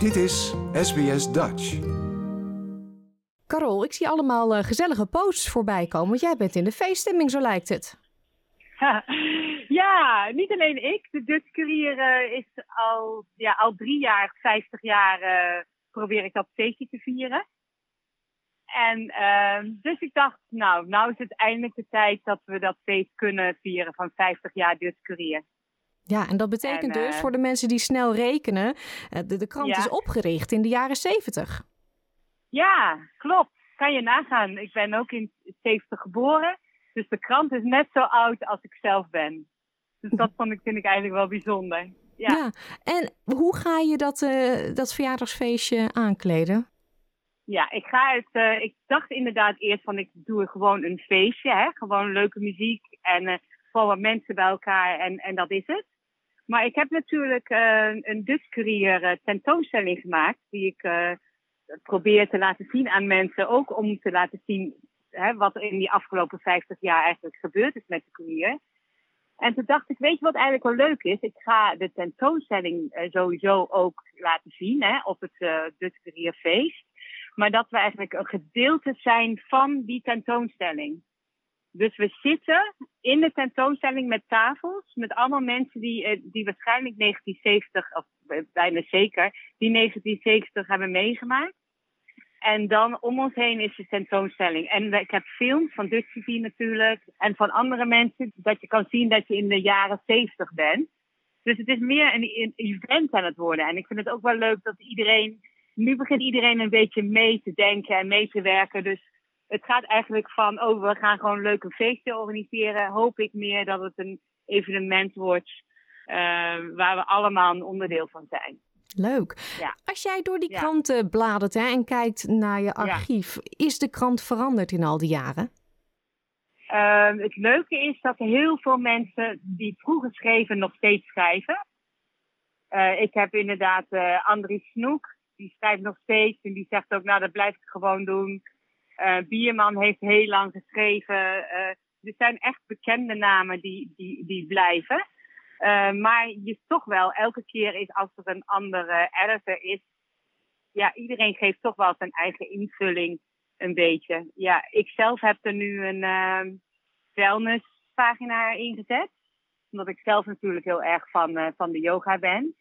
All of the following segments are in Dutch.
Dit is SBS Dutch. Carol, ik zie allemaal uh, gezellige posts voorbij komen, want jij bent in de feeststemming, zo lijkt het. Ja, niet alleen ik. De Dutch Courier uh, is al, ja, al drie jaar, 50 jaar, uh, probeer ik dat feestje te vieren. En uh, dus ik dacht, nou, nou is het eindelijk de tijd dat we dat feest kunnen vieren van 50 jaar Dutch Courier. Ja, en dat betekent en, dus voor de mensen die snel rekenen, de, de krant ja. is opgericht in de jaren 70. Ja, klopt. Kan je nagaan. Ik ben ook in 70 geboren. Dus de krant is net zo oud als ik zelf ben. Dus dat vond ik, vind ik eigenlijk wel bijzonder. Ja. ja. En hoe ga je dat, uh, dat verjaardagsfeestje aankleden? Ja, ik ga het. Uh, ik dacht inderdaad eerst van ik doe gewoon een feestje, hè? gewoon leuke muziek en uh, gewoon wat mensen bij elkaar en, en dat is het. Maar ik heb natuurlijk een Dutch Courier tentoonstelling gemaakt die ik probeer te laten zien aan mensen, ook om te laten zien hè, wat in die afgelopen 50 jaar eigenlijk gebeurd is met de courier. En toen dacht ik, weet je wat eigenlijk wel leuk is? Ik ga de tentoonstelling uh, sowieso ook laten zien hè, op het uh, Feest. Maar dat we eigenlijk een gedeelte zijn van die tentoonstelling. Dus we zitten in de tentoonstelling met tafels, met allemaal mensen die, uh, die waarschijnlijk 1970, of bijna zeker, die 1970 hebben meegemaakt. En dan om ons heen is de tentoonstelling. En ik heb films van Dutch TV natuurlijk. En van andere mensen. Dat je kan zien dat je in de jaren 70 bent. Dus het is meer een event aan het worden. En ik vind het ook wel leuk dat iedereen. Nu begint iedereen een beetje mee te denken en mee te werken. Dus het gaat eigenlijk van. Oh, we gaan gewoon leuk een feestje organiseren. Hoop ik meer dat het een evenement wordt. Uh, waar we allemaal een onderdeel van zijn. Leuk. Ja. Als jij door die kranten bladert hè, en kijkt naar je archief, ja. is de krant veranderd in al die jaren? Uh, het leuke is dat heel veel mensen die vroeger schreven nog steeds schrijven. Uh, ik heb inderdaad uh, Andries Snoek, die schrijft nog steeds en die zegt ook, nou dat blijf ik gewoon doen. Uh, Bierman heeft heel lang geschreven. er zijn echt bekende namen die, die, die blijven. Uh, maar je toch wel, elke keer is als er een andere editor is, ja, iedereen geeft toch wel zijn eigen invulling een beetje. Ja, ik zelf heb er nu een uh, wellnesspagina ingezet. Omdat ik zelf natuurlijk heel erg van, van de yoga ben.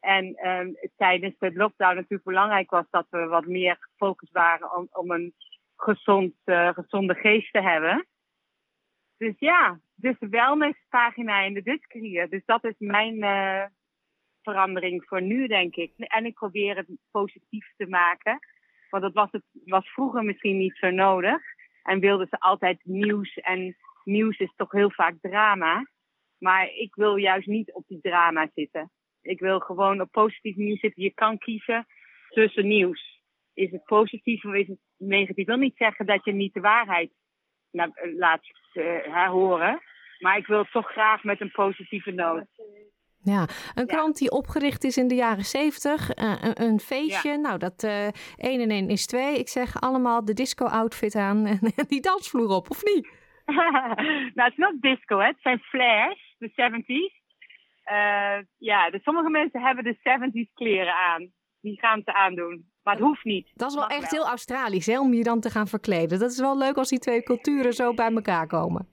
En um, tijdens de lockdown natuurlijk belangrijk was dat we wat meer gefocust waren om, om een gezond, uh, gezonde geest te hebben. Dus ja, dus de wellnesspagina in de Dutch Dus dat is mijn uh, verandering voor nu, denk ik. En ik probeer het positief te maken. Want dat was, het, was vroeger misschien niet zo nodig. En wilden ze altijd nieuws. En nieuws is toch heel vaak drama. Maar ik wil juist niet op die drama zitten. Ik wil gewoon op positief nieuws zitten. Je kan kiezen tussen nieuws. Is het positief of is het negatief? Ik wil niet zeggen dat je niet de waarheid laat uh, horen. Maar ik wil het toch graag met een positieve noot. Ja, een krant die opgericht is in de jaren zeventig. Uh, een, een, feestje. Ja. Nou, dat uh, 1 en 1 is 2. Ik zeg allemaal de disco-outfit aan en die dansvloer op, of niet? nou, het is nog disco, hè. Het zijn flares, de 70s. Uh, ja, dus sommige mensen hebben de 70s kleren aan. Die gaan ze aandoen. Maar het hoeft niet. Dat is wel echt wel. heel Australisch, hè, om je dan te gaan verkleden. Dat is wel leuk als die twee culturen zo bij elkaar komen.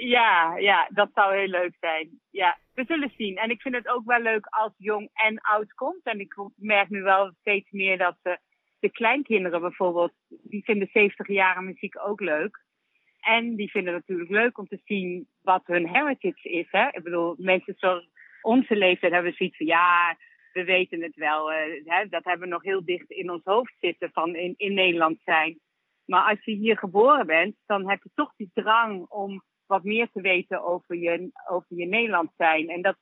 Ja, ja, dat zou heel leuk zijn. Ja, we zullen zien. En ik vind het ook wel leuk als jong en oud komt. En ik merk nu wel steeds meer dat de, de kleinkinderen bijvoorbeeld, die vinden 70 jaren muziek ook leuk. En die vinden het natuurlijk leuk om te zien wat hun heritage is. Hè? Ik bedoel, mensen zoals onze leeftijd hebben zoiets van ja, we weten het wel. Uh, hè, dat hebben we nog heel dicht in ons hoofd zitten van in, in Nederland zijn. Maar als je hier geboren bent, dan heb je toch die drang om wat meer te weten over je, over je Nederland zijn. En dat,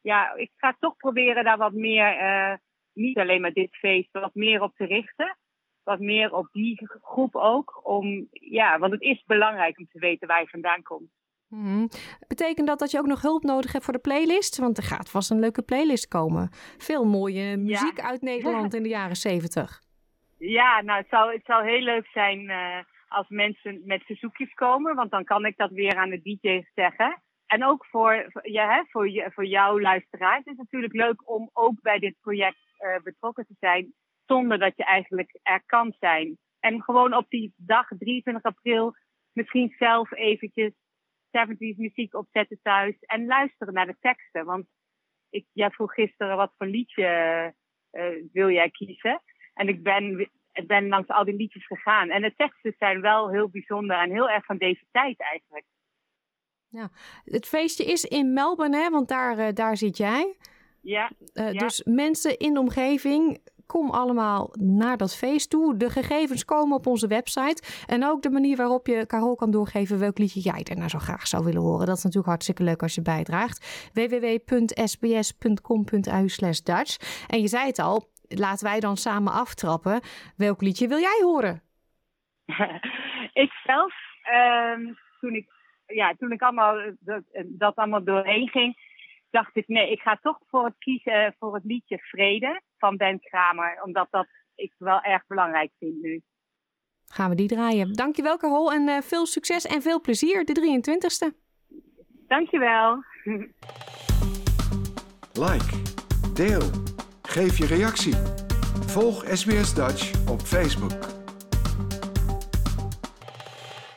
ja, ik ga toch proberen daar wat meer, uh, niet alleen maar dit feest, wat meer op te richten. Wat meer op die groep ook. Om, ja, want het is belangrijk om te weten waar je vandaan komt. Hmm. Betekent dat dat je ook nog hulp nodig hebt voor de playlist? Want er gaat vast een leuke playlist komen. Veel mooie muziek ja. uit Nederland in de jaren zeventig. Ja, nou, het zou, het zou heel leuk zijn uh, als mensen met verzoekjes komen. Want dan kan ik dat weer aan de DJ's zeggen. En ook voor, ja, hè, voor, je, voor jouw luisteraar. Het is natuurlijk leuk om ook bij dit project uh, betrokken te zijn zonder dat je eigenlijk er kan zijn. En gewoon op die dag, 23 april, misschien zelf eventjes 70s muziek opzetten thuis en luisteren naar de teksten. Want ik, jij vroeg gisteren wat voor liedje uh, wil jij kiezen. En ik ben, ik ben langs al die liedjes gegaan. En de teksten zijn wel heel bijzonder en heel erg van deze tijd eigenlijk. Ja, het feestje is in Melbourne, hè? want daar, uh, daar zit jij. Ja, uh, ja, Dus mensen in de omgeving, kom allemaal naar dat feest toe. De gegevens komen op onze website. En ook de manier waarop je Carol kan doorgeven welk liedje jij er nou zo graag zou willen horen. Dat is natuurlijk hartstikke leuk als je bijdraagt. www.sbs.com.au Dutch. En je zei het al, laten wij dan samen aftrappen. Welk liedje wil jij horen? ik zelf, uh, toen ik ja, toen ik allemaal dat, dat allemaal doorheen ging, dacht ik, nee, ik ga toch voor het kiezen voor het liedje Vrede van Ben Kramer. Omdat dat ik wel erg belangrijk vind nu. Gaan we die draaien. Dankjewel Carol en uh, veel succes en veel plezier de 23ste. Dankjewel. Like, deel, geef je reactie. Volg SBS Dutch op Facebook.